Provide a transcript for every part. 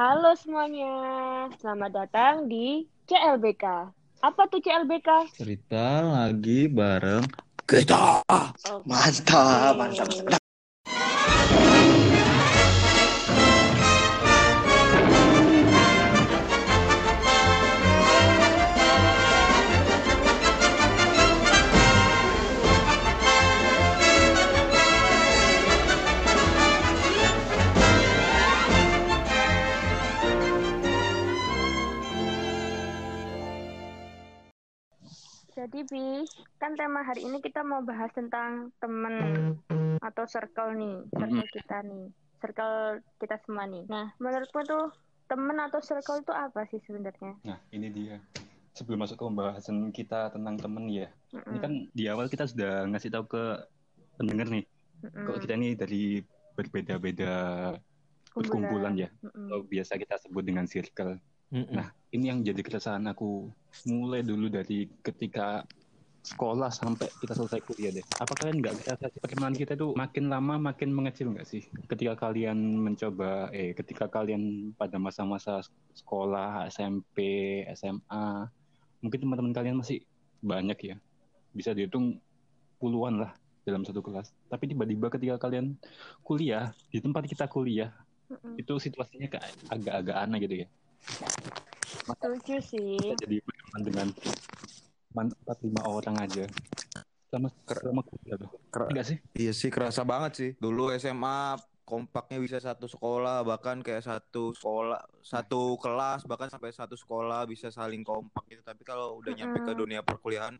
Halo semuanya, selamat datang di CLBK. Apa tuh CLBK? Cerita lagi bareng Kita. Oke. Mantap, mantap. Jadi Bi, kan tema hari ini kita mau bahas tentang temen atau circle nih, circle kita nih, circle kita semua nih. Nah, menurutmu tuh temen atau circle itu apa sih sebenarnya? Nah, ini dia. Sebelum masuk ke pembahasan kita tentang temen ya, ini Mm-mm, kan di awal kita sudah ngasih tahu ke pendengar nih, mm-mm. kalau kita ini dari berbeda-beda perkumpulan ya, Mm-mm. atau biasa kita sebut dengan circle. Mm-mm. Nah, ini yang jadi keresahan aku mulai dulu dari ketika sekolah sampai kita selesai kuliah deh. Apa kalian nggak ngerasa sih pertemanan kita tuh makin lama makin mengecil nggak sih? Ketika kalian mencoba, eh, ketika kalian pada masa-masa sekolah, SMP, SMA, mungkin teman-teman kalian masih banyak ya, bisa dihitung puluhan lah dalam satu kelas. Tapi tiba-tiba ketika kalian kuliah di tempat kita kuliah, Mm-mm. itu situasinya kayak agak-agak aneh gitu ya. Setuju sih. jadi berteman dengan teman empat lima orang aja sama sama enggak sih Iya sih kerasa banget sih. Dulu SMA kompaknya bisa satu sekolah bahkan kayak satu sekolah satu kelas bahkan sampai satu sekolah bisa saling kompak gitu. Tapi kalau udah nyampe ke dunia perkuliahan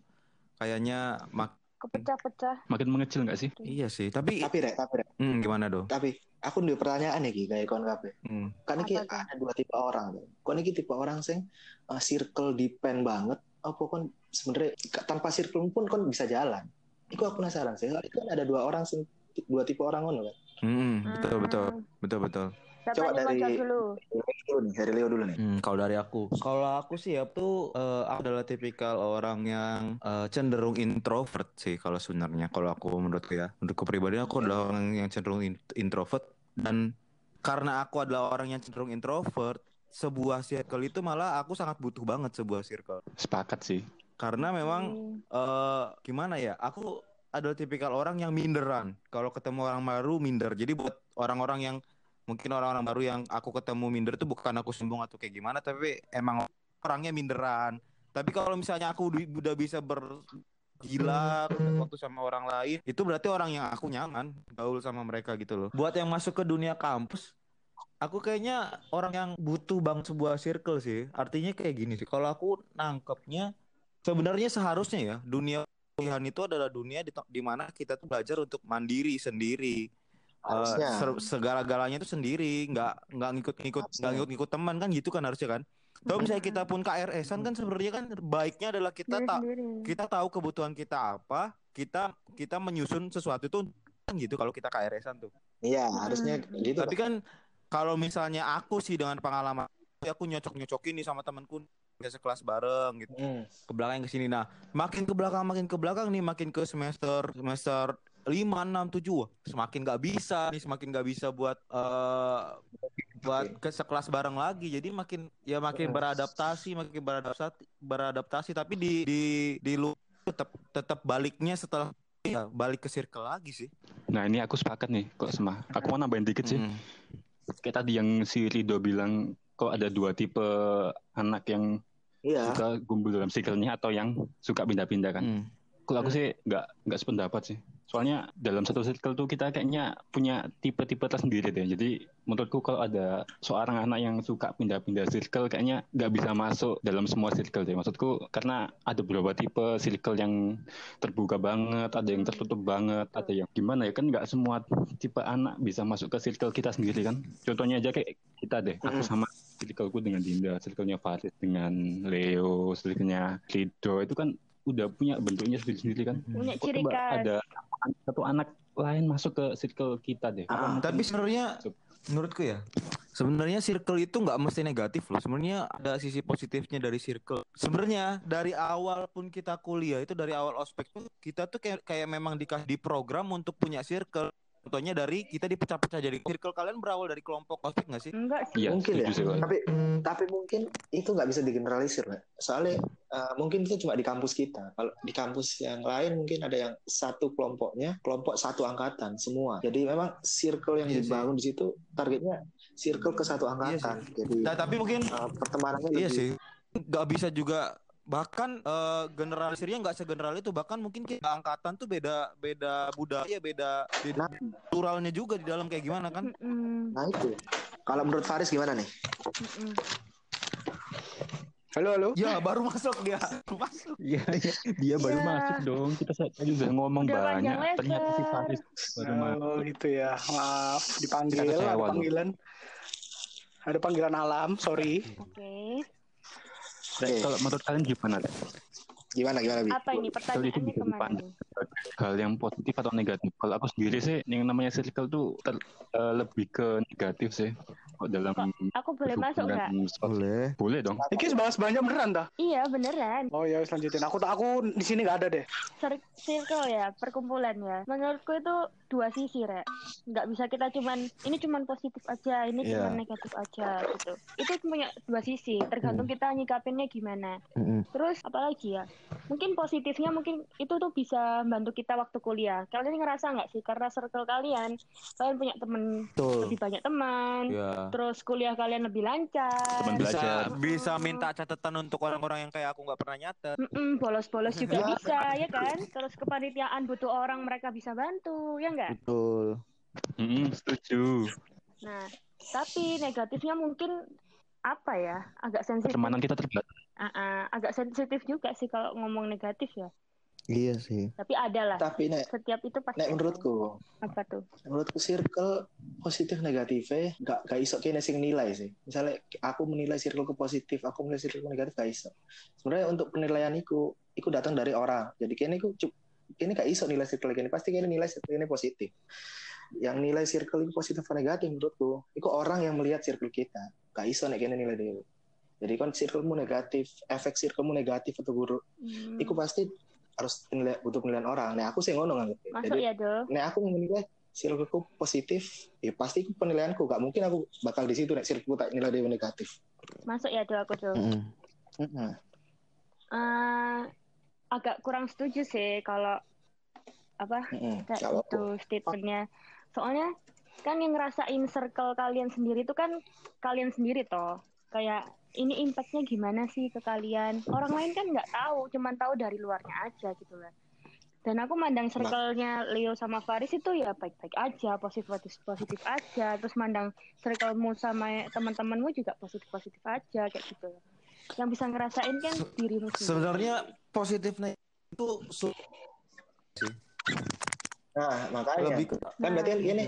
kayaknya mak Kepecah-pecah. makin mengecil nggak sih iya sih. Tapi Tapi rek, tapi rek. hmm, gimana do? Tapi aku ada pertanyaan nih kayak kon kabeh. Hmm. Kan tuh? ada dua tipe orang. Kon iki tipe orang sing uh, circle depend banget apa kon sebenarnya tanpa circle pun kon bisa jalan. Iku aku penasaran sih. Itu kan ada dua orang sing dua tipe orang kan. Hmm, betul betul Hmm. betul betul. Siapa Coba dari- jawab dulu? Nih, dari Leo dulu nih. Hmm, kalau dari aku, kalau aku sih ya tuh eh, aku adalah tipikal orang yang eh, cenderung introvert sih kalau sebenarnya. Kalau aku menurutku ya, menurutku pribadi aku adalah orang yang cenderung in- introvert dan karena aku adalah orang yang cenderung introvert, sebuah circle itu malah aku sangat butuh banget sebuah circle. sepakat sih Karena memang Hmm. eh gimana ya? Aku adalah tipikal orang yang minderan. Kalau ketemu orang baru minder. Jadi buat orang-orang yang mungkin orang-orang baru yang aku ketemu minder itu bukan aku sombong atau kayak gimana, tapi emang orangnya minderan. Tapi kalau misalnya aku udah bisa bergila waktu sama orang lain, itu berarti orang yang aku nyaman gaul sama mereka gitu loh. Buat yang masuk ke dunia kampus, aku kayaknya orang yang butuh banget sebuah circle sih. Artinya kayak gini sih. Kalau aku nangkepnya sebenarnya seharusnya ya dunia kuliahan itu adalah dunia di, di mana kita tuh belajar untuk mandiri sendiri. Eh, Harusnya. segala-galanya itu sendiri, nggak nggak ngikut-ngikut nggak ngikut-ngikut teman kan gitu kan harusnya kan. Kalau misalnya kita pun KRS-an kan sebenarnya kan baiknya adalah kita Diri tak sendiri. kita tahu kebutuhan kita apa, kita kita menyusun sesuatu itu kan gitu kalau kita KRS-an tuh. Iya, Hmm. harusnya gitu. Tapi kan kalau misalnya aku sih dengan pengalaman aku nyocok-nyocokin nih sama temanku biasa kelas bareng gitu Hmm. ke belakang ke sini. Nah, makin ke belakang makin ke belakang nih makin ke semester semester 5 6 7 wah, semakin nggak bisa nih semakin nggak bisa buat eh buat ke sekelas bareng lagi. Jadi makin ya makin Hmm. beradaptasi, makin beradaptasi beradaptasi tapi di di di lu tetap tetap baliknya setelah ya balik ke circle lagi sih. nah ini aku sepakat nih kok sama aku mau nambahin dikit sih Mm. kayak tadi yang si Rido bilang kok ada dua tipe anak yang Iya. suka kumpul dalam circle-nya atau yang suka pindah-pindah kan Mm. kalau aku sih nggak nggak sependapat sih soalnya dalam satu circle tuh kita kayaknya punya tipe-tipe tersendiri deh. Jadi menurutku kalau ada seorang anak yang suka pindah-pindah circle kayaknya nggak bisa masuk dalam semua circle deh. Maksudku karena ada beberapa tipe circle yang terbuka banget ada yang tertutup banget ada yang gimana ya kan nggak semua tipe anak bisa masuk ke circle kita sendiri kan? Contohnya aja kayak kita deh. Aku sama circleku dengan Dinda. Circle-nya Farid dengan Leo circle-nya Rido. Itu kan udah punya bentuknya sendiri-sendiri kan? Punya ciri khas. ada satu anak lain masuk ke circle kita deh. Ah, Apa Tapi sebenarnya menurutku ya, sebenarnya circle itu nggak mesti negatif loh. Sebenarnya ada sisi positifnya dari circle. Sebenarnya dari awal pun kita kuliah itu dari awal ospek tuh kita tuh kayak kayak memang dikasih di program untuk punya circle. Contohnya dari kita dipecah-pecah jadi circle kalian berawal dari kelompok ospek nggak sih? Enggak sih. Iya, mungkin ya sih, tapi tapi mungkin itu nggak bisa digeneralisir Mbak. soalnya uh, mungkin itu cuma di kampus kita kalau di kampus yang lain mungkin ada yang satu kelompoknya kelompok satu angkatan semua jadi memang circle yang Iya sih. dibangun di situ targetnya circle ke satu angkatan jadi Nah, tapi mungkin uh, pertemanannya iya lebih sih nggak bisa juga bahkan eh, generalisirnya nggak segeneral itu bahkan mungkin kita angkatan tuh beda beda budaya beda beda kulturalnya juga di dalam kayak gimana kan Mm-mm. nah itu kalau menurut Faris gimana nih Mm-mm. Halo, halo. ya baru masuk dia masuk Iya, iya. dia baru Iya. masuk dong. Kita tadi udah ngomong Udah banyak. Ternyata si Faris baru masuk. Oh, gitu ya. Maaf, dipanggil ada panggilan. Ada panggilan alam, sorry. Oke. Rek, Kalau menurut kalian gimana? Gimana gimana Bi? Apa ini pertanyaannya ke mana hal yang positif atau negatif? Kalau aku sendiri sih, yang namanya circle tuh ter- eh, lebih ke negatif sih. Kok dalam Aku boleh masuk nggak? boleh Boleh dong. Iki bahas banyak beneran dah. Iya beneran. Oh ya, lanjutin. Aku aku di sini nggak ada deh. Cir- Circle ya, perkumpulan ya. Menurutku itu dua sisi, Rek. Nggak bisa kita cuman, ini cuman positif aja, ini Iya. cuman negatif aja, gitu. Itu punya dua sisi, tergantung kita nyikapinnya gimana. Terus, apalagi ya? Mungkin positifnya, mungkin itu tuh bisa bantu kita waktu kuliah. Kalian ngerasa nggak sih? Karena circle kalian, kalian punya temen, betul lebih banyak teman, ya terus kuliah kalian lebih lancar. Teman bisa belajar. bisa minta catatan untuk orang-orang yang kayak aku nggak pernah nyatet Mm-mm, bolos-bolos juga Ya. bisa ya kan terus kepanitiaan butuh orang mereka bisa bantu ya enggak betul Mm-mm, setuju. nah tapi negatifnya mungkin apa ya agak sensitif Pertemanan kita terbatas. Ah, ah, agak sensitif juga sih kalau ngomong negatif ya iya sih. Tapi ada lah. Tapi nek setiap itu pasti nek menurutku apa tuh? menurutku circle positif negatifnya gak gak iso kene sing nilai sih. Misalnya aku menilai circle ku positif aku menilai circle ku negatif gak iso. Sebenarnya untuk penilaian iku iku datang dari orang. Jadi kene iku cu- kene gak iso nilai circle kene. Pasti kene nilai circle ini positif. Yang nilai circle itu positif atau negatif menurutku iku orang yang melihat circle kita. Gak iso nek kene nilai dewe jadi kan circlemu negatif efek circlemu negatif atau buruk Hmm, iku pasti harus penilai, butuh penilaian orang. Nah aku sih ngono nganggep masuk ya do nek aku menilai circleku positif. Ya pasti penilaianku. Gak mungkin aku bakal di situ nek circleku tak nilai dia negatif. Masuk ya do aku do Heeh. Eh, agak kurang setuju sih kalau apa Gak apa-apa. itu statementnya. Soalnya kan yang ngerasain circle kalian sendiri itu kan kalian sendiri toh. Kayak ini impactnya gimana sih ke kalian? Orang lain kan nggak tahu cuman tahu dari luarnya aja gitu lah dan aku mandang circle-nya Leo sama Faris itu ya baik-baik aja positif positif positif aja. Terus mandang circle-mu sama teman-temanmu juga positif positif aja kayak gitu. Yang bisa ngerasain kan dirimu sendiri. sebenarnya positifnya itu nah makanya. Lebih ke kan berarti kan ini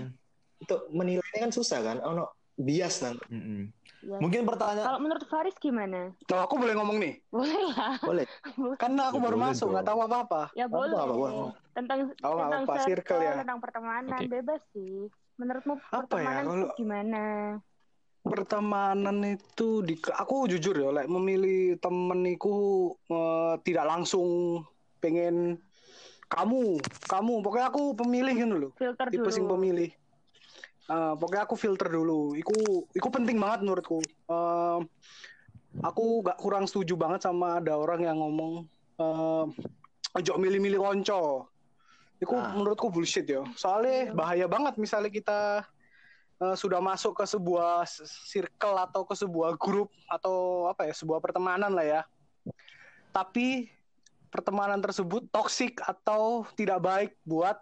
itu menilainya kan susah kan? Oh no bias nang Mm-mm. Ya. mungkin pertanyaan kalau menurut Faris gimana Tuh, aku boleh ngomong nih. boleh lah boleh Karena aku Ya, baru boleh masuk, nggak tahu apa-apa. Ya Apa, boleh. apa, boleh. Tentang Oh, tentang apa-apa, circle ya. tentang pertemanan Oke. bebas sih. Menurutmu Apa ya, pertemanan itu kalau- gimana? Pertemanan itu di aku jujur ya, like, memilih temen iku eh, tidak langsung pengen kamu, kamu. Pokoknya aku pemilih gitu loh. Filter tipe dulu. sing pemilih. Eh, pokoknya aku filter dulu. Iku, iku penting banget menurutku. Eh, aku gak kurang setuju banget sama ada orang yang ngomong eh ojo milih-milih konco. Iku Ah. menurutku bullshit ya. Soalnya bahaya banget misalnya kita eh, sudah masuk ke sebuah circle atau ke sebuah grup atau apa ya, sebuah pertemanan lah ya. Tapi pertemanan tersebut toksik atau tidak baik buat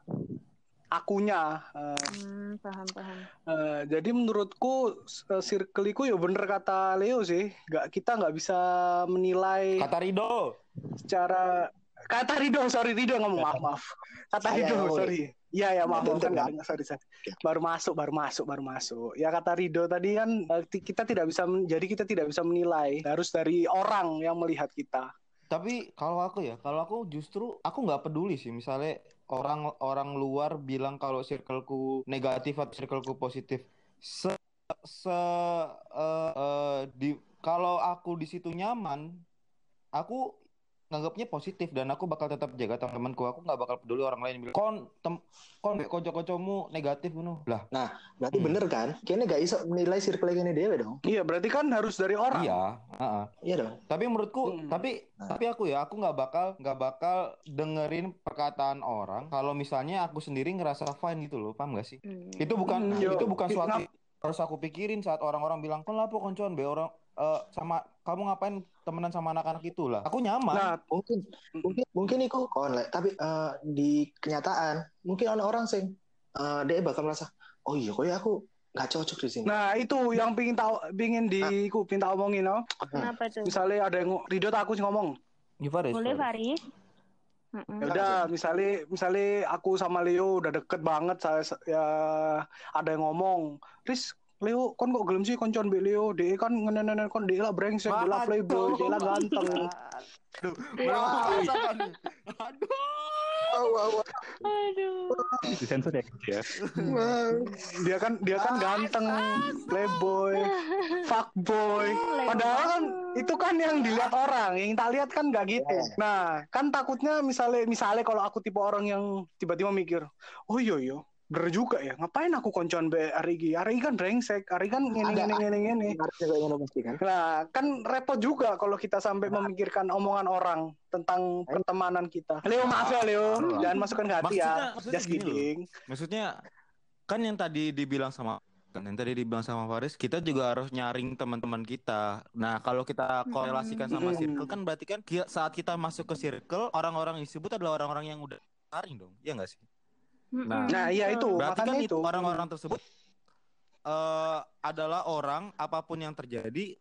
akunya. Eh, Hmm, paham paham. eh, jadi menurutku eh, circle iku ya bener kata Leo sih, nggak kita nggak bisa menilai kata Rido secara kata Rido, sorry Rido ngomong maaf maaf. Kata Saya Rido, ngomong. sorry. Iya ya maaf, maaf kan nggak dengar, sorry, sorry. Baru masuk, baru masuk, baru masuk. Ya kata Rido tadi kan eh, kita tidak bisa, jadi kita tidak bisa menilai. Harus dari orang yang melihat kita. tapi kalau aku ya kalau aku justru aku nggak peduli sih misalnya orang orang luar bilang kalau circleku negatif atau circleku positif. Se se eh, eh, di kalau aku di situ nyaman aku nganggapnya positif dan aku bakal tetap jaga teman-temanku aku nggak bakal peduli orang lain bilang kon tem kon be kocok-kocokmu negatif ngono lah Berarti Hmm. bener kan? Kayaknya gak iso menilai circle ini dewe dong. Iya, berarti kan harus dari orang. iya heeh. Iya dong. tapi menurutku Hmm. tapi Nah. tapi aku ya aku nggak bakal nggak bakal dengerin perkataan orang kalau misalnya aku sendiri ngerasa fine gitu loh paham gak sih Hmm. itu bukan Hmm, itu bukan suatu harus aku pikirin saat orang-orang bilang kon lapo koncoan be orang eh, sama kamu ngapain temenan sama anak-anak itu lah aku nyaman Nah, Mungkin mungkin mungkin iku kon lek, tapi eh, di kenyataan mungkin ada orang sing eh, dia bakal merasa, "Oh iya, kok aku nggak cocok di sini." nah itu yang pingin tahu pingin di ku pingin tak omongin no. Kenapa tuh? Misalnya ada yang Ridho tak aku sih ngomong. Ya, Faris, Boleh Faris. Mm-mm. Ya udah, misalnya misalnya aku sama Leo udah deket banget saya ya ada yang ngomong, "Riz, Leo kon kok gelem sih koncon mbek Leo? Dia kan ngenen kon dia lah brengsek, dia lah playboy, dia lah ganteng." Aduh, Iya. merasakan nih. Aduh. Aduh. Disensor ya ya. Dia kan dia kan ganteng, playboy, fuckboy. Padahal kan itu kan yang dilihat orang, yang tak lihat kan nggak gitu. Nah, kan takutnya misalnya misalnya kalau aku tipe orang yang tiba-tiba mikir, oh iya iya, bener juga ya. Ngapain aku koncoan be Arigi? Arigi kan brengsek, Arigi kan ngene Ada- ngene ngene ngene. Harusnya kayak ngono pasti kan. Nah, kan repot juga kalau kita sampai Nah. memikirkan omongan orang tentang pertemanan kita. Leo maaf ya Leo, Ah. jangan masukkan ke hati Maksudnya- ya. maksudnya Just loh. kidding. Maksudnya kan yang tadi dibilang sama kan yang tadi dibilang sama Faris, kita juga harus nyaring teman-teman kita. Nah, kalau kita korelasikan sama circle kan berarti kan saat kita masuk ke circle, orang-orang yang disebut adalah orang-orang yang udah saring dong. Iya nggak sih? Nah, Nah, iya itu. Berarti kan makanya itu orang-orang tersebut eh adalah orang apa pun yang terjadi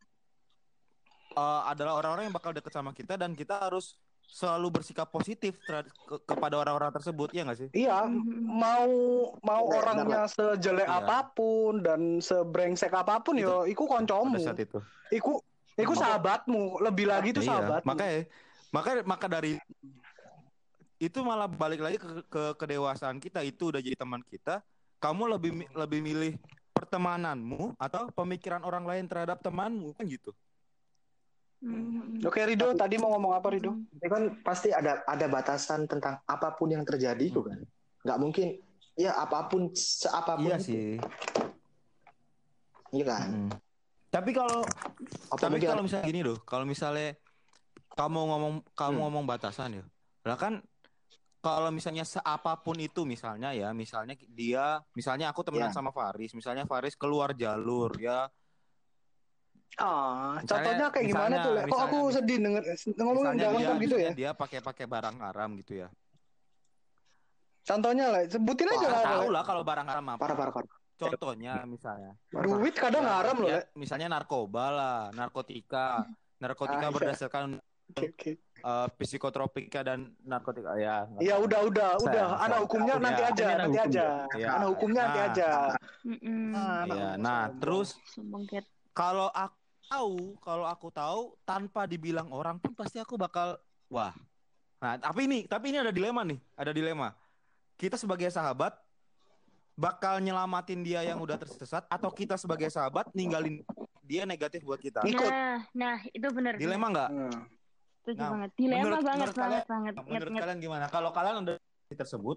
eh, adalah orang-orang yang bakal deket sama kita dan kita harus selalu bersikap positif terhadap- ke- kepada orang-orang tersebut ya nggak sih? Iya, Mm-mm. mau mau Benar, orangnya sejelek Iya. apa pun dan sebrengsek apa pun yo, iku koncomu. Pada saat itu. Iku iku Maka- sahabatmu, lebih lagi itu Iya, sahabatmu. Makanya maka maka dari itu malah balik lagi ke, ke kedewasaan kita itu udah jadi teman kita. Kamu lebih lebih milih pertemananmu atau pemikiran orang lain terhadap temanmu kan gitu. Mm-mm. Oke Rido, tadi mau ngomong apa Rido? Tapi kan pasti ada ada batasan tentang apa pun yang terjadi itu kan. Nggak mungkin ya apa pun seapapun Iya itu. sih. Iya kan. Mm. Tapi kalau Apa tapi mungkin kalau misalnya gini loh, kalau misalnya kamu ngomong kamu Hmm. ngomong batasan ya. Lah kan kalau misalnya seapapun itu misalnya ya, misalnya dia misalnya aku temenan Ya. sama Faris, misalnya Faris keluar jalur ya Ah, Misalnya- contohnya kayak gimana misalnya- tuh? Le? Kok aku misalnya- sedih denger ngomong misalnya jangan dia, kan gitu ya? misalnya dia pakai-pakai barang haram gitu ya. Contohnya lah, sebutin aja lah. Tahu lah kalau barang haram apa. Parah parah parah. Contohnya misalnya. Duit kadang Ya, haram loh, ya, misalnya narkoba lah, narkotika. Narkotika Ah, berdasarkan Oke, oke. Eh, psikotropika dan narkotika ya. nggak Ya tahu. udah udah Saya- udah, saya- ada hukumnya saya- nanti ya. aja, nanti hukum, aja. ya. Ada hukumnya nanti Nah. aja. Ah, anak Iya, nah terus kalau aku tahu, kalau aku tahu tanpa dibilang orang pun pasti aku bakal wah. Nah, tapi ini, tapi ini ada dilema nih, ada dilema. Kita sebagai sahabat bakal nyelamatin dia yang udah tersesat atau kita sebagai sahabat ninggalin dia negatif buat kita. Ikut. Nah, nah itu benar. Dilema nggak? Hmm. Setuju Nah, banget. Dilema menurut- banget, menurut banget, banget. Menurut Nget, kalian gimana? Kalau kalian udah di tersebut,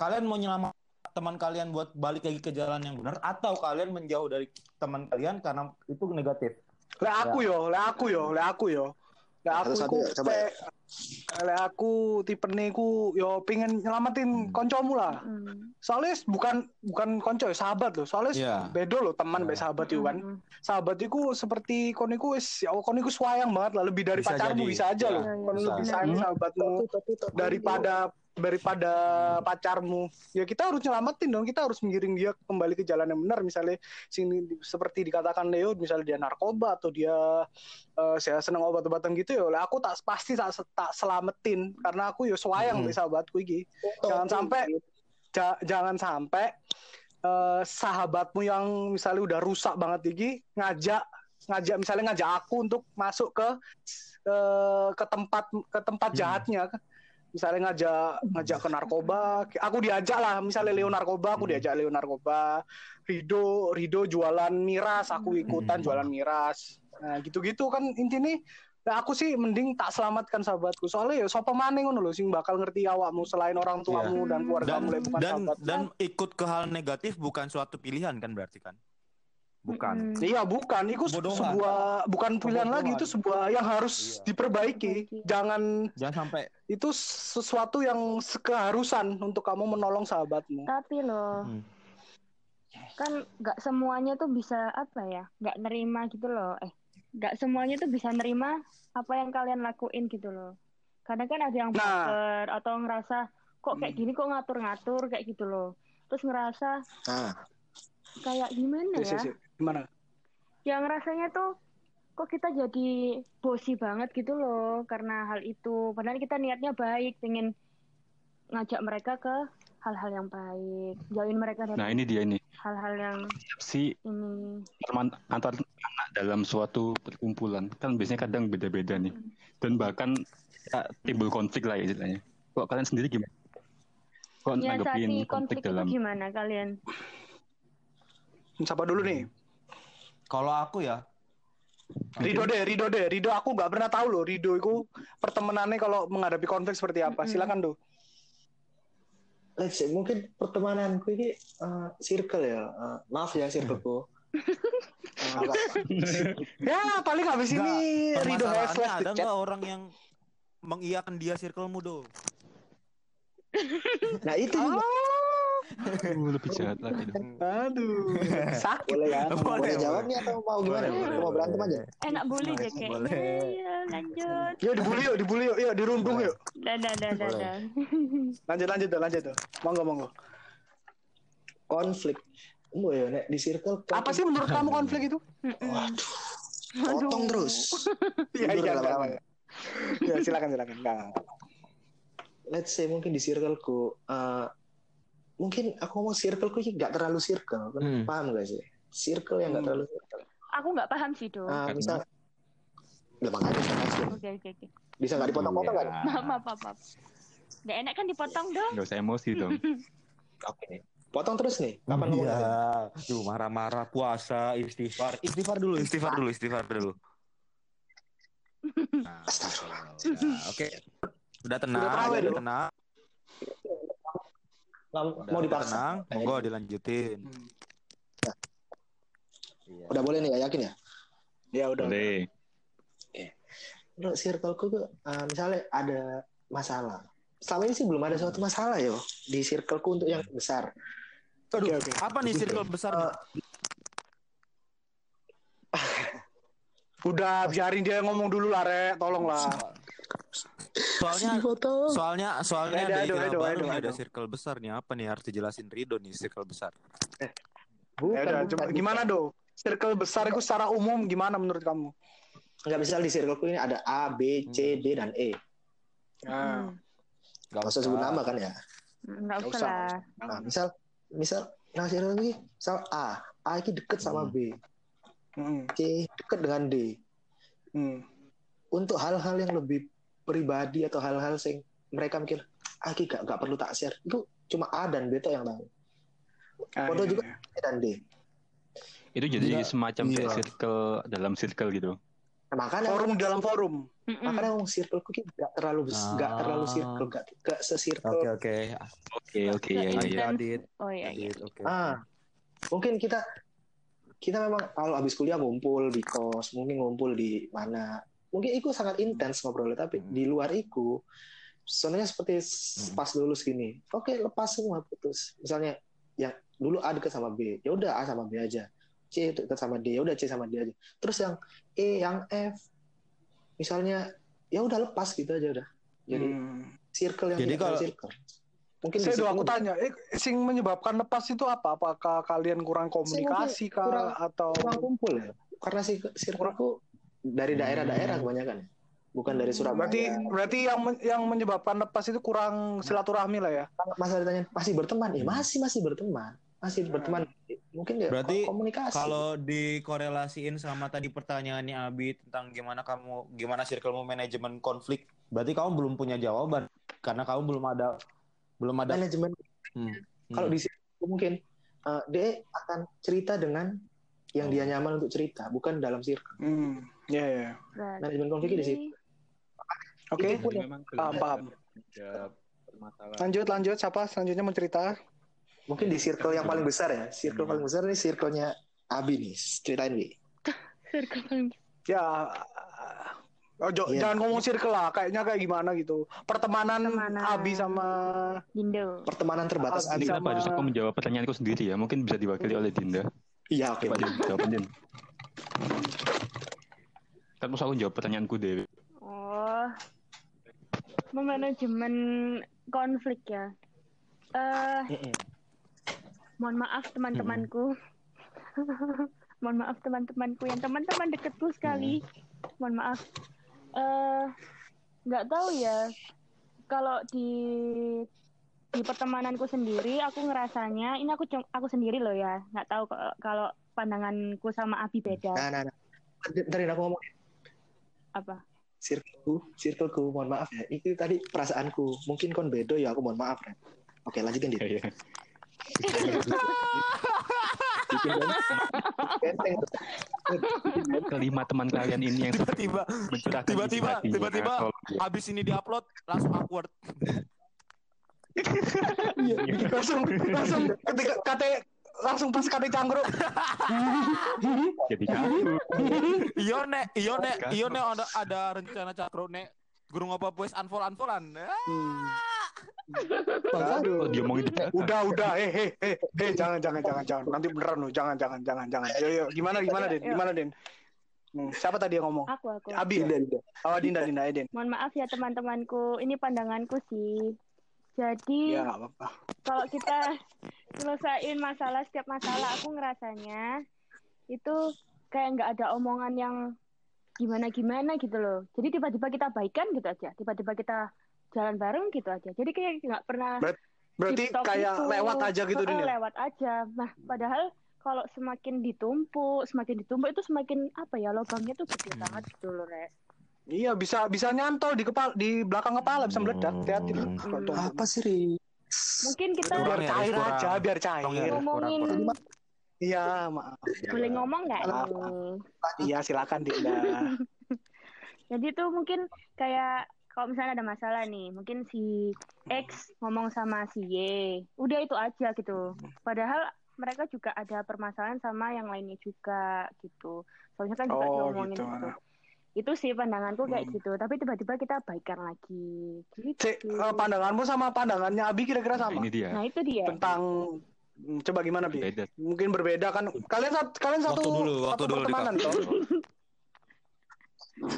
kalian mau nyelamat teman kalian buat balik lagi ke jalan yang benar atau kalian menjauh dari teman kalian karena itu negatif? Le aku yo, le aku yo, le aku yo. Le aku iku ya, coba ya. le aku tipe ku yo pengen nyelamatin Hmm. koncomu lah. Mm. Soalnya bukan bukan konco ya, sahabat loh. Soalnya Iya. bedo loh teman Iya. be sahabat itu kan. Mm-mm. Sahabat itu seperti kon iku wis ya kon iku sayang banget lah lebih dari Bisa pacarmu jadi. bisa aja Iya, loh. iya, Kon bisa. lebih sayang Benar. sahabatmu daripada daripada pacarmu. Ya kita harus nyelamatin dong. Kita harus menggiring dia kembali ke jalan yang benar. Misalnya sini seperti dikatakan Leo misalnya dia narkoba atau dia eh, saya seneng obat-obatan gitu ya lah aku tak pasti tak tak selamatin. Karena aku ya sayang Hmm. sahabatku iki. Jangan sampai ja- jangan sampai eh, sahabatmu yang misalnya udah rusak banget iki ngajak ngajak misalnya ngajak aku untuk masuk ke eh, ke tempat ke tempat Hmm. Misalnya ngajak ngajak ke narkoba aku diajak lah misalnya Leo narkoba aku Hmm. diajak Leo narkoba Rido Rido jualan miras aku ikutan Hmm. jualan miras nah gitu-gitu kan intinya Nah, aku sih mending tak selamatkan sahabatku. Soalnya ya sapa maning ngono lho sing bakal ngerti awakmu selain orang tuamu dan keluarga dan mulai bukan dan sahabat. dan ikut ke hal negatif bukan suatu pilihan kan berarti kan bukan. Iya bukan, itu Kebodohan. sebuah bukan pilihan Kebodohan. lagi itu sebuah yang harus Iya. diperbaiki. Jangan jangan sampai itu sesuatu yang keharusan untuk kamu menolong sahabatmu. Tapi loh, Hmm. kan nggak semuanya tuh bisa apa ya? Nggak nerima gitu loh. Eh, nggak semuanya tuh bisa nerima apa yang kalian lakuin gitu loh. Kadang kan ada yang Nah. baper atau ngerasa kok kayak Hmm. gini kok ngatur-ngatur kayak gitu loh. Terus ngerasa Nah, kayak gimana Yes, ya? yes, yes. Gimana? Yang rasanya tuh kok kita jadi bosi banget gitu loh karena hal itu. Padahal kita niatnya baik, pengen ngajak mereka ke hal-hal yang baik, jauhin mereka dari Nah ini dia ini hal-hal yang si ini. teman antar anak dalam suatu perkumpulan kan biasanya kadang beda-beda nih dan bahkan ya, timbul konflik lah ya istilahnya. Kok kalian sendiri gimana? Kok nanggepin konflik Ya, konflik itu dalam gimana kalian? Siapa dulu nih? Kalau aku ya Rido deh, Rido deh, Rido aku nggak pernah tahu loh Rido itu pertemanannya kalau menghadapi konflik seperti apa. Silakan do. let's say mungkin pertemananku ini eh, circle ya. Eh, maaf ya circleku. Agak- Ya paling habis ini Rido permasalahannya flash ada nggak orang yang mengiyakan dia circlemu do nah itu juga Aduh, lebih jahat lagi dong. Aduh, sakit boleh ya. boleh, Boleh, jawab nih atau mau gimana? Boleh, boleh, mau berantem aja. Enak bully deh kayaknya. Boleh. Ya, lanjut. Yuk dibully yuk, dibully yuk, yuk dirundung yuk. Dadah, dadah, Boleh. dadah. Lanjut lanjut tuh, lanjut tuh. Monggo monggo. Konflik. Mau ya nek di circle Apa sih menurut kamu konflik itu? Waduh, potong terus. Iya iya Bang. apa-apa. Ya silakan silakan. Enggak. Let's say mungkin di circleku eh, mungkin aku ngomong circleku ini nggak terlalu circle, kan? Hmm. paham gak sih? Circle yang nggak Hmm. terlalu circle. Aku nggak paham sih, Do. Ah, Karena- misal, ya makanya kasih. Oke, oke, oke. Bisa nggak dipotong-potong kan? Maaf, maaf, maaf, maaf. Nggak enak kan dipotong dong? Gak usah emosi dong. Oke nih. Potong terus nih. Kapan mau Iya. Duh, marah-marah puasa, istighfar. Istighfar dulu, istighfar dulu, istighfar dulu. Nah, Astagfirullah. udah, Oke. Udah tenang, Udah udah tenang. Nggak Udah, mau dipaksa. tenang. Monggo dilanjutin. Hmm. Iya. Udah boleh nih ya, yakin ya? Ya udah. Boleh. Menurut circleku tuh eh, misalnya ada masalah. Selama ini sih belum ada suatu masalah yo di circleku untuk yang besar. Oke oke. Apa nih circle besar? nih? Udah biarin dia ngomong dulu lah, Rek. Tolong lah. Soalnya soalnya soalnya ada istilah baru aduh, nih, ada aduh. circle besar nih. Apa nih harus dijelasin Rido nih circle besar? Bukan, Ya udah, bukan, coba bukan. gimana do? Circle besar itu secara umum gimana menurut kamu? Nggak bisa di circleku ini ada A, B, C, D, dan E. Nah, Hmm. Gak usah sebut nama kan ya. Nggak Nggak usah usah. lah. Nah, misal misal nah circle ini misal A, A ini deket sama B, hmm, C deket dengan D. hmm. Untuk hal-hal yang lebih pribadi atau hal-hal yang mereka mikir, ah ini gak, gak perlu tak share. Itu cuma A dan B tuh yang tahu. Ah, Foto iya, juga iya. C dan D. Itu jadi Iya. semacam kayak Iya. circle dalam circle gitu. Nah, makanya Forum dalam forum. Makanya ngomong circle ku gak terlalu bes- gak Ah. terlalu circle, gak, gak sesirkel. Oke oke. Oke oke ya ya ya. Adit, Oh. Adit, oke. Ah, mungkin kita kita memang kalau habis kuliah ngumpul di kos, mungkin ngumpul di mana. Mungkin itu sangat intens ngobrolnya, tapi Hmm. di luar itu sebenarnya seperti Hmm. pas lulus gini. Oke, lepas semua putus. Misalnya yang dulu A dekat sama B, ya udah A sama B aja. C dekat sama D, ya udah C sama D aja. Terus yang E, yang F, misalnya ya udah lepas gitu aja udah. Jadi Hmm. circle yang Jadi kalau- circle. Mungkin Saya situ aku tanya, eh, sing menyebabkan lepas itu apa? Apakah kalian kurang komunikasi kah kurang- atau kurang kumpul ya karena si circleku dari daerah-daerah kebanyakan bukan dari Surabaya. Berarti berarti yang men- yang menyebabkan lepas itu kurang silaturahmi lah ya? Kalau masa ditanya masih berteman? Ya masih masih berteman. Masih berteman. Mungkin ya Berarti komunikasi. Kalau dikorelasiin sama tadi pertanyaannya Abi tentang gimana kamu gimana circlemu manajemen konflik, berarti kamu belum punya jawaban. Karena kamu belum ada belum ada manajemen. Hmm, kalau hmm. di situ mungkin eh, dia akan cerita dengan yang dia nyaman untuk cerita, bukan dalam circle. Hmm. Ya ya. Nah, Manajemen konfliknya di situ. Oke. Memang Paham, paham. Lanjut lanjut siapa selanjutnya mau cerita? Mungkin di circle yang paling besar ya. Circle paling besar ini circle-nya Abi nih. Ceritain, Bi. circle paling- Ya Oh, jo- Iya. jangan ngomong circle lah, kayaknya kayak gimana gitu. Pertemanan, Pertemanan. Abi sama Dindo. Pertemanan terbatas Abi sama- Kenapa harus aku menjawab pertanyaanku sendiri ya? Mungkin bisa diwakili oleh Dinda. Iya, oke. Coba Din, jawab Din. Kan aku jawab pertanyaanku Dewi. Oh, memanajemen konflik ya. Eh, Mm-mm. mohon maaf teman-temanku. mohon maaf teman-temanku yang teman-teman deketku sekali. Mohon maaf. Eh, nggak tahu ya. Kalau di di pertemananku sendiri, aku ngerasanya ini aku cum- aku sendiri loh ya. Nggak tahu kalau- kalau pandanganku sama Abi beda. Nah, nah, nah. Ntar aku ngomong Apa? circleku, circleku, mohon maaf ya. Itu tadi perasaanku. Mungkin kon bedo ya, aku mohon maaf, Ren. Oke, lanjutin, Dit. Iya, iya. Kelima teman kalian ini yang Tiba-tiba Tiba-tiba, tiba-tiba. Tolong. habis ini diupload langsung awkward. langsung langsung ketika kate langsung pas kate cangkruk. jadi kaku. Iyo nek, iyo nek, iyo nek ada ada rencana cakro nek gurung apa pues unfollow unfollowan. Aduh. Dia di belakang. Udah udah eh eh eh eh jangan jangan jangan jangan nanti beneran loh jangan jangan jangan jangan. Ayo ayo gimana gimana Den? Gimana Den? Hmm, siapa tadi yang ngomong? Aku aku. Abi? Dinda, Dinda. Oh Dinda Dinda ya Den. Mohon maaf ya teman-temanku, ini pandanganku sih. Jadi Ya kalau kita selesaiin masalah setiap masalah, aku ngerasanya itu kayak nggak ada omongan yang gimana-gimana gitu loh. Jadi tiba-tiba kita baikan gitu aja, tiba-tiba kita jalan bareng gitu aja. Jadi kayak nggak pernah Berarti deep talk kayak gitu. lewat aja gitu ya? Lewat aja. Nah, padahal kalau semakin ditumpuk, semakin ditumpuk itu semakin apa ya lubangnya tuh gede Hmm. banget gitu loh, Re. Iya bisa bisa nyantol di kepala di belakang kepala bisa meledak. Hati-hati. Hmm. Kalau tumpuk. Apa sih, Ri? Mungkin kita Biar ya, cair kurang. aja, biar Kurang ya. cair. ngomongin Iya, maaf. boleh ngomong nggak? Iya, silakan Dinda. Jadi tuh mungkin kayak kalau misalnya ada masalah nih, mungkin si X ngomong sama si Y, udah itu aja gitu. Padahal mereka juga ada permasalahan sama yang lainnya juga gitu. Soalnya kan juga Oh, diomongin gitu. gitu. Itu sih pandanganku kayak Hmm. gitu. Tapi tiba-tiba kita baikan lagi. Gitu. Cek, eh, pandanganmu sama pandangannya Abi kira-kira Nah, sama ini dia. Nah itu dia. tentang Hmm, coba gimana Bi? Beda. Mungkin berbeda kan? Kalian satu kalian satu Waktu dulu, waktu satu dulu, pertemanan toh?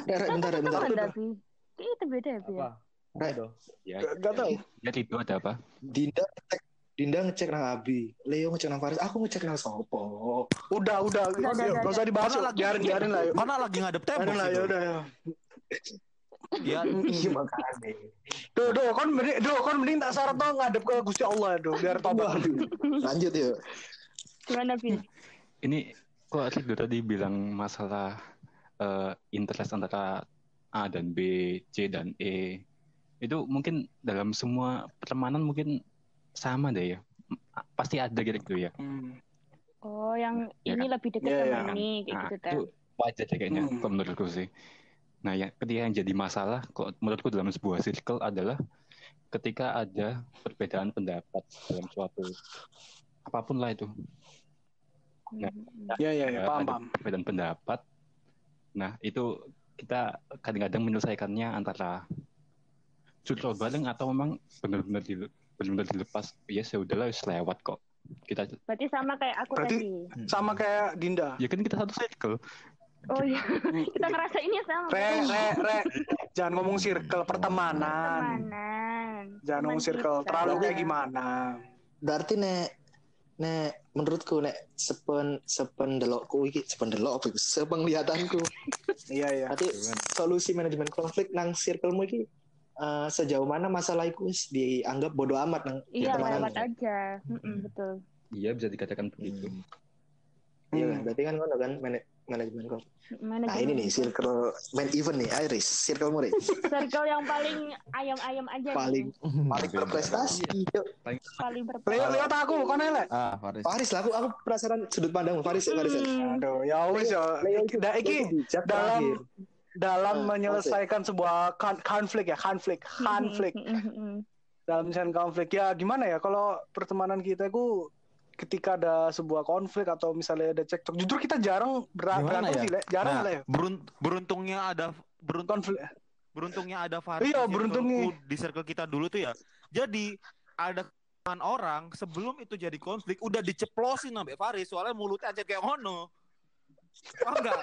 Re, bentar, bentar. Kayaknya itu beda ya Bi. ya? Re, Ya, Gak, gak tahu. lihat itu ada apa? Dinda Dinda ngecek nang Abi, Leo ngecek nang Faris, aku ngecek nang Sopo. Udah, udah, Udah, udah, udah, gak usah dibahas, lagi- biarin, biarin lah yuk. Karena lagi ngadep tembok Biarin lah, ya udah. ya. Ya, Iya makanya. Duh, duh, kon mending, duh, kon mending tak syarat tuh ngadep ke Gusti Allah, duh, biar tobat. Lanjut yuk. Gimana Bi? Ini kok Rido tadi bilang masalah eh, interest antara A dan B, C dan E. Itu mungkin dalam semua pertemanan mungkin sama deh ya. Pasti ada gitu ya. Hmm. Oh, yang Ya ini lebih dekat Iya, sama iya. ini kayak Nah, gitu itu kan. wajar sih kayaknya Hmm. kalau menurutku sih. Nah, yang ketika yang jadi masalah kok menurutku dalam sebuah circle adalah ketika ada perbedaan pendapat dalam suatu apa pun lah itu. Nah, Hmm. Ya, ya, ya, Ya, paham, paham. perbedaan pendapat. Nah, itu kita kadang-kadang menyelesaikannya antara curcol bareng atau memang benar-benar benar-benar dilepas. Ya udahlah wis lewat kok. Kita Berarti sama kayak aku Berarti- tadi. Sama kayak Dinda. ya kan kita satu circle. Oh iya, kita ngerasa ini sama. Re, re, re. Jangan ngomong circle pertemanan. Pertemanan. Jangan Teman ngomong circle. kita. Terlalu kayak gimana? Berarti nek nek menurutku nek sepen sepen delokku iki sepen delok sepenglihatanku. Iya, iya. Berarti solusi manajemen konflik nang circlemu iki eh, sejauh mana masalah itu dianggap bodoh amat nang Iya, lewat aja. Mm-mm, betul. Iya bisa dikatakan begitu. Iya Hmm. kan? Berarti kan ngono kan mana- manajemen. Manajemen Nah ini nih circle main event nih Iris, circle murid circle yang paling ayam-ayam aja paling nih. paling berprestasi. Paling Leo, berprestasi tak aku, kau nela. Ah, Faris. Faris lah, aku aku penasaran sudut pandang Faris, Faris. Hmm. Aduh, ya wis ya. Leo Iki- Da, iki bijak dalam. Dalam Nah, menyelesaikan sebuah kon- konflik ya, konflik, konflik. Mm, mm, mm. dalam misalnya konflik ya gimana ya kalau pertemanan kita itu ketika ada sebuah konflik atau misalnya ada cekcok jujur kita jarang berantem ya? sih Le. jarang Nah, lah ya berunt- beruntungnya ada beruntung konflik beruntungnya ada Faris Iya, beruntungnya. di circle kita dulu tuh ya. Jadi ada kan orang sebelum itu jadi konflik udah diceplosin sampai Faris soalnya mulutnya aja kayak ngono. Paham enggak?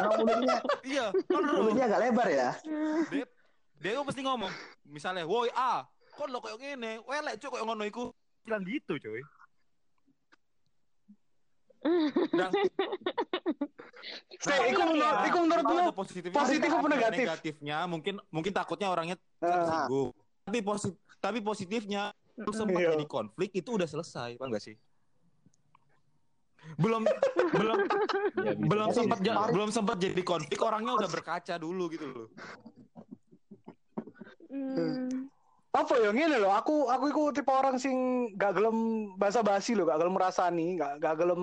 Emang mulutnya iya, bener. mulutnya agak lebar ya. Dia, dia pasti ngomong, misalnya, "Woi, ah, kok lo kayak gini? Welek cuy kayak ngono iku." Bilang gitu, cuy. Dan Saya, iku menurut, Iya. iku menurutmu kalau ada positifnya, positif apa ada negatif? Negatifnya mungkin mungkin takutnya orangnya Nah, tersinggung. Tapi positif tapi positifnya itu sempat Iya. jadi konflik itu udah selesai, paham gak sih? Belum belum Ya, belum sempat ja- belum sempat jadi konflik orangnya udah berkaca dulu gitu loh. Hmm. apa ya ngene loh aku aku iku tipe orang sing gak gelem basa-basi loh gak gelem merasani gak gak gelem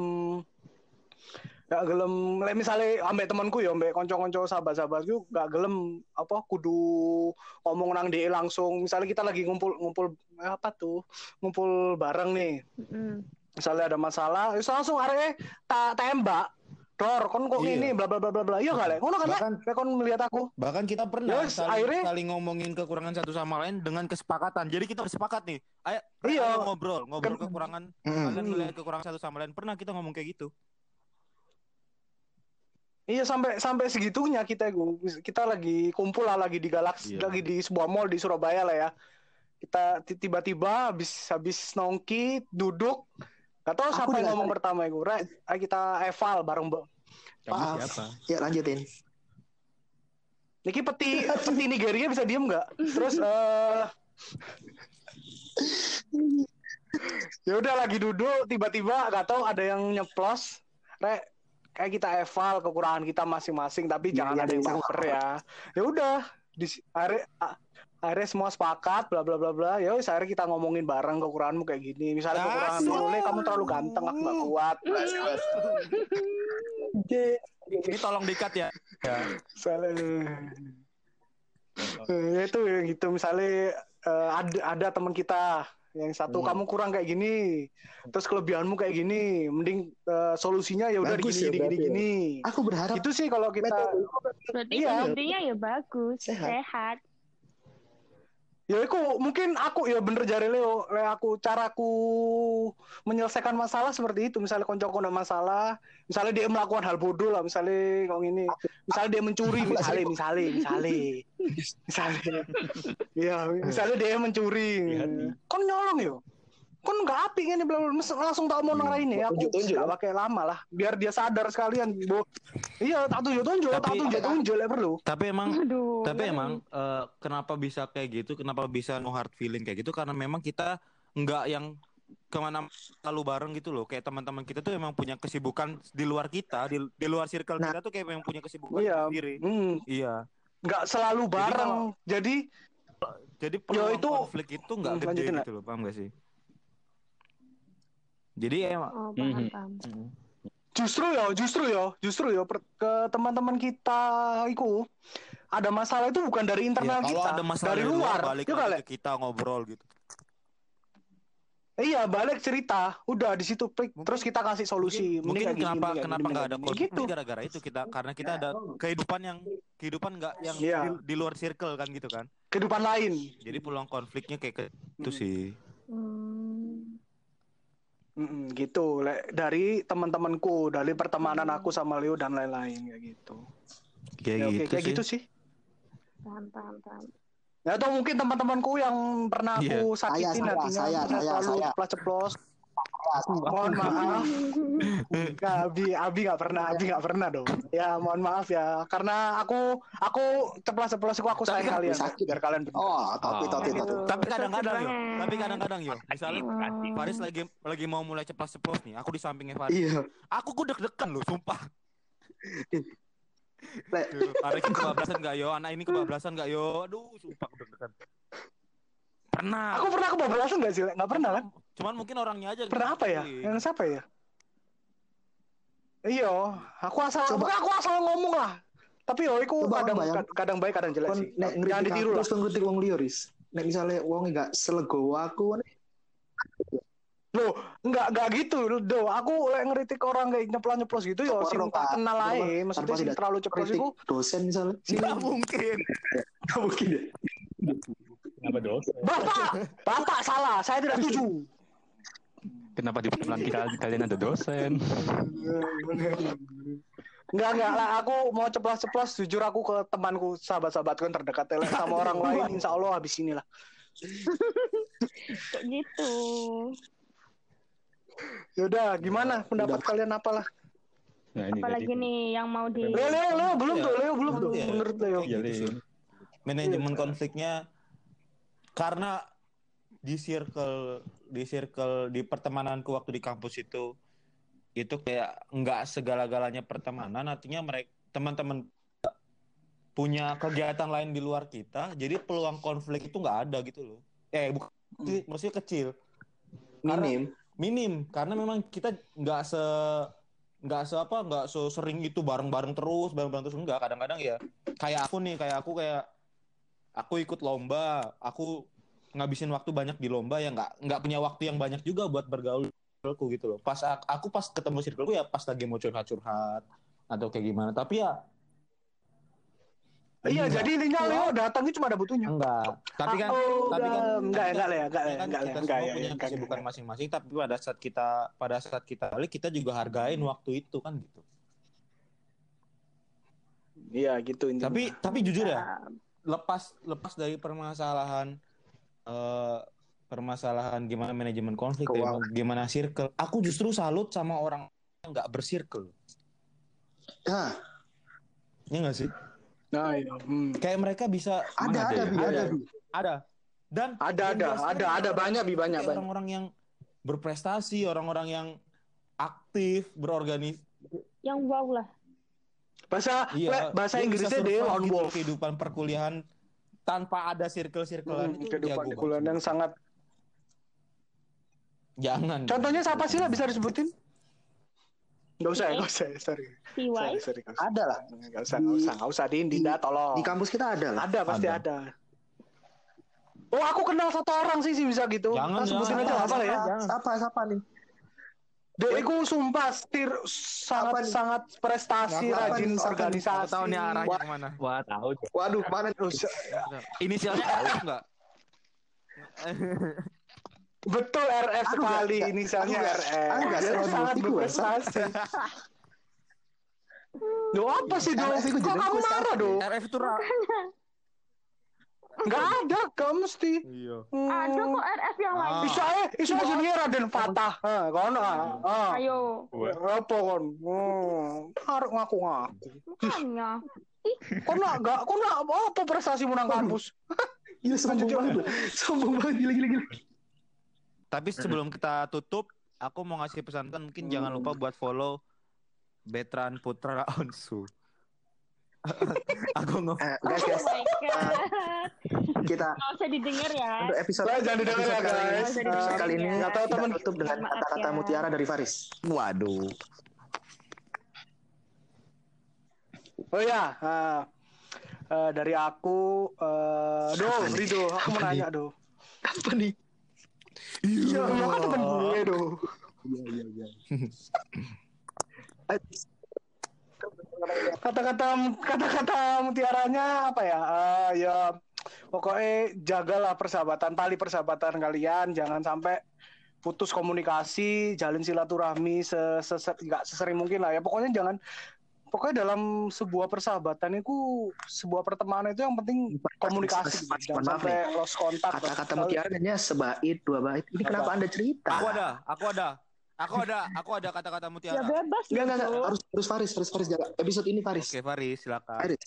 gak gelem lek misale ambek temanku ya ambek kanca-kanca sahabat-sahabatku gak gelem apa kudu ngomong nang DE langsung misalnya kita lagi ngumpul ngumpul apa tuh ngumpul bareng nih Mm. Misalnya ada masalah terus langsung arek tak tembak dor kon kok Iya. ini bla bla bla bla bla iya lek ngono kan Bahkan Lek kon melihat aku bahkan kita pernah Yes, saling, akhirnya- saling ngomongin kekurangan satu sama lain dengan kesepakatan. Jadi kita bersepakat nih. Ayo, Iya. ayo ngobrol, ngobrol Kan- kekurangan Hmm. kalian melihat kekurangan satu sama lain. Pernah kita ngomong kayak gitu. Iya sampai sampai segitunya kita kita lagi kumpul lah lagi di Galaxy Iya. lagi di sebuah mall di Surabaya lah ya. Kita ti- tiba-tiba habis habis nongki duduk Gak tau Aku siapa yang ngomong pertama itu. Rek, ayo kita eval bareng Mbak. Maaf. siapa? Ya lanjutin. Niki peti peti Nigeria bisa diem nggak? Terus eh ya udah lagi duduk tiba-tiba gak tahu ada yang nyeplos. Rek, kayak kita eval kekurangan kita masing-masing tapi Iya, jangan iya, ada yang baper ya. Ya udah di a- akhirnya semua sepakat bla bla bla bla. Ya wis akhirnya kita ngomongin bareng kekuranganmu kayak gini. Misalnya kekurangan dulu, "Le, kamu terlalu ganteng, aku gak kuat. Ini tolong dikat ya. ya. Misalnya, ya itu yang gitu misalnya eh, ada ada teman kita yang satu Hmm. kamu kurang kayak gini terus kelebihanmu kayak gini mending eh, solusinya ya udah gini ya gini gini ya. gini Aku berharap itu sih kalau kita Berarti Iya. intinya ya bagus, Sehat. sehat. Ya itu mungkin aku ya bener jari Leo. Le, aku caraku menyelesaikan masalah seperti itu. Misalnya konco ada masalah misalnya dia melakukan hal bodoh lah misalnya kalau ini misalnya dia mencuri Aku misalnya misalnya misalnya. Misalnya. Ya misalnya dia mencuri. Hati-hati. kon nyolong yo kon nggak api kan belum langsung tak mau nang ini aku Tunjuk-tunjuk. nggak pakai lama lah biar dia sadar sekalian bo iya tak tunjuk tunjuk tak Tapi- tunjuk tunjuk lah perlu Tapi emang Aduh. tapi emang eh, kenapa bisa kayak gitu? Kenapa bisa no hard feeling kayak gitu? Karena memang kita nggak yang ke mana lalu bareng gitu loh. Kayak teman-teman kita tuh emang punya kesibukan di luar kita, di, di luar circle Nah. kita tuh kayak memang punya kesibukan iya sendiri. hmm, Iya. nggak selalu bareng jadi Jadi peluang itu- konflik itu nggak Hmm, gede gitu loh, paham gak sih? Jadi emang Oh, paham, Mhm. paham. Justru ya, justru ya, justru ya ke teman-teman kita itu ada masalah itu bukan dari internal ya, kalau kita, ada masalah dari luar. balik Ya lagi kali? ke kita ngobrol gitu. Iya, balik cerita, udah di situ pik. Terus kita kasih solusi. Mungkin, mungkin kayak gini, kenapa kenapa nggak ada konflik gitu. gara-gara itu kita karena kita ada kehidupan yang kehidupan nggak yang Iya. di, di luar circle kan gitu kan. Kehidupan lain. Jadi peluang konfliknya kayak ke itu Hmm. sih. Hmm. Mm-mm, gitu, Le. dari teman-temanku, dari pertemanan aku sama Leo dan lain-lain kayak gitu. Kayak Ya, oke, gitu kayak sih. gitu sih. Paham, paham, paham. Ya, atau mungkin teman-temanku yang pernah Iya. aku sakitin Saya, saya, hatinya, saya, saya, selalu saya. ceplos-ceplos. Mohon maaf. Nggak, Abi, Abi nggak pernah, Abi nggak pernah dong. Ya, mohon maaf ya, karena aku, aku ceplos-ceplos aku, aku Tapi sayang kalian, sakit. biar kalian bener. Oh, tapi tapi tapi. Kadang-kadang yo, banget. tapi kadang-kadang yo, misalnya Hmm. Faris lagi lagi mau mulai ceplos-ceplos nih, aku di sampingnya Faris. Iya. Aku gue deg-degan loh, sumpah. Lek, Arek ini kebablasan gak yo? Anak ini kebablasan gak yo? Aduh, sumpah aku deg-degan. Pernah. Aku pernah kebablasan gak sih? Nggak pernah kan? Cuman mungkin orangnya aja. Pernah apa ya? Yang siapa ya? Iya, aku asal Coba. pokoknya aku asal ngomong lah. Tapi yo, aku Coba kadang bayang. kadang baik kadang jelek kon sih. nek Jangan ditiru aku, lah. terus ngritik wong liya, Riz. Nek misalnya wong nggak selegowo aku, Loh, enggak enggak gitu. Do, aku lek ngeritik orang kayak nyeplos-nyeplos gitu yo sing Orang, tak kenal ae. Maksudnya sing tidak terlalu ceplos iku dosen misalnya. Nggak mungkin. Nggak mungkin dosa? Bapak, Bapak salah. Saya tidak setuju. Kenapa di perkenalan kita kalian ada dosen? Enggak enggak lah. Aku mau ceplos-ceplos. Jujur aku ke temanku, sahabat-sahabatku yang terdekat sama orang lain. Insya Allah habis inilah. Kok gitu? Yaudah, gimana pendapat Udah. kalian apalah? Nah, ini Apalagi jadi- nih yang mau di Leo, Leo, Leo, belum Iya. tuh, Leo, belum tuh. Iya. Menurut. Iya, Gitu. Leo. Manajemen konfliknya karena di circle di circle di pertemananku waktu di kampus itu itu kayak nggak segala-galanya pertemanan artinya mereka teman-teman punya kegiatan lain di luar kita jadi peluang konflik itu nggak ada gitu loh. Eh bukan maksudnya kecil. Minim. minim karena memang kita nggak se nggak se apa nggak so sering itu bareng-bareng terus bareng-bareng terus enggak kadang-kadang ya kayak aku nih kayak aku kayak aku ikut lomba aku ngabisin waktu banyak di lomba ya nggak nggak punya waktu yang banyak juga buat bergaul circleku gitu loh pas ak- aku pas ketemu circleku ya pas lagi mau curhat-curhat atau kayak gimana tapi ya Iya, Enggak. jadi intinya Leo datangnya cuma ada butuhnya. enggak tapi kan Oh, tapi kan enggak, tapi enggak lah ya, enggak lah, kan enggak lah, kita enggak semua ya, punya enggak, enggak. masing-masing tapi pada saat kita pada saat kita balik kita juga hargain waktu itu kan gitu Iya, gitu intinya. tapi tapi jujur ya Ah, lepas lepas dari permasalahan eh permasalahan gimana manajemen konflik Keuangan. gimana circle aku justru salut sama orang yang nggak bersirkel Nah, ya nggak sih Nah, iya. Hmm. kayak mereka bisa ada, ada, ada Bi, ya? ada, Ada. Bi. ada dan Ada, ada, ada, ada orang- banyak, Bi, banyak, banyak. orang-orang yang berprestasi orang-orang yang aktif berorganis yang wow lah. Bahasa iya Le, bahasa Inggrisnya dia on gitu wolf. kehidupan perkuliahan tanpa ada circle-circlean Hmm, itu kehidupan banget. yang sangat jangan Contohnya siapa sih lah bisa disebutin? Enggak usah, Eh. enggak usah, sorry. Sorry, sorry. nggak usah. Ada lah. Enggak usah, enggak usah, enggak usah Din, Di- Dinda tolong. Di kampus kita ada lah. Ada pasti Ada. ada. Oh, aku kenal satu orang sih sih bisa gitu. Jangan, Kita sebutin jangan, aja jangan, apa lah ya? jangan. Siapa, siapa nih? Dek, aku sumpah setir Apa sangat sangat prestasi, Apa rajin nih? organisasi. tahu nih arahnya ke mana Wah, tahu. Waduh, mana? Terus, inisialnya RF nggak betul RF Aku sekali nggak- inisialnya nggak- RF. aku nggak Dia selalu sangat berprestasi. Duh apa sih Do? RF itu Kok kamu marah apa Do? RF itu ra Enggak ada, kamu mesti. iya Hmm. Ada kok RF yang Ah. lain. Bisa eh, bisa junior Raden Fatah. Ha, kono ah. Ah. Ayo, Apa kon? Hmm. Harus ngaku-ngaku. makanya. Kok nak enggak? Kok nak apa prestasi menang kampus? Iya, sombong banget. Sombong banget, gila, gila, gila. tapi sebelum kita tutup aku mau ngasih pesan mungkin jangan lupa buat follow Betran Putra Onsu aku nge Eh, Oh guys, guys, my god. kita Nggak usah didengar ya. untuk episode Lah, jangan didengar ya, episode kali ini, guys. episode kali ini Nggak tahu, kita temen. tutup dengan kata-kata ya. mutiara dari Faris. waduh Oh ya, ah. Eh, dari aku eh Do? Rido, aku mau nanya Do. Apa nih? Iya, lu kan temen gue Do. Iya, iya, iya. Kata-kata kata-kata mutiaranya apa ya? Eh, ya pokoknya jagalah persahabatan, tali persahabatan kalian, jangan sampai putus komunikasi, jalin silaturahmi nggak sesering mungkin lah ya. Pokoknya jangan pokoknya dalam sebuah persahabatan itu sebuah pertemanan itu yang penting komunikasi, Mas, mas, jangan maaf sampai lost kontak. Kata-kata mutiara hanya sebait, dua bait. Ini kenapa Apa? Anda cerita? aku ada aku ada Aku ada aku ada kata-kata mutiara. Ya bebas. Enggak enggak harus harus Faris, harus Faris jaga. Episode ini Faris. Oke, Faris silakan. Faris.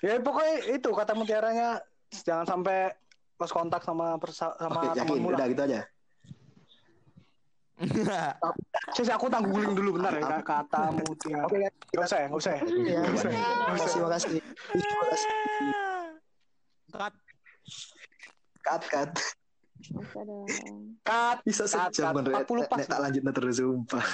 Ya pokoknya itu kata mutiaranya jangan sampai lost kontak sama persa sama Oke, teman Udah gitu aja. Cis, aku tanggung guling dulu bentar ya kata mutiara. Oke, enggak usah, ya, enggak usah. terima kasih. Cat, cat, Cut. Cut, cut. Bisa. Kat, bisa sejam bener. Nek tak lanjut terus sumpah.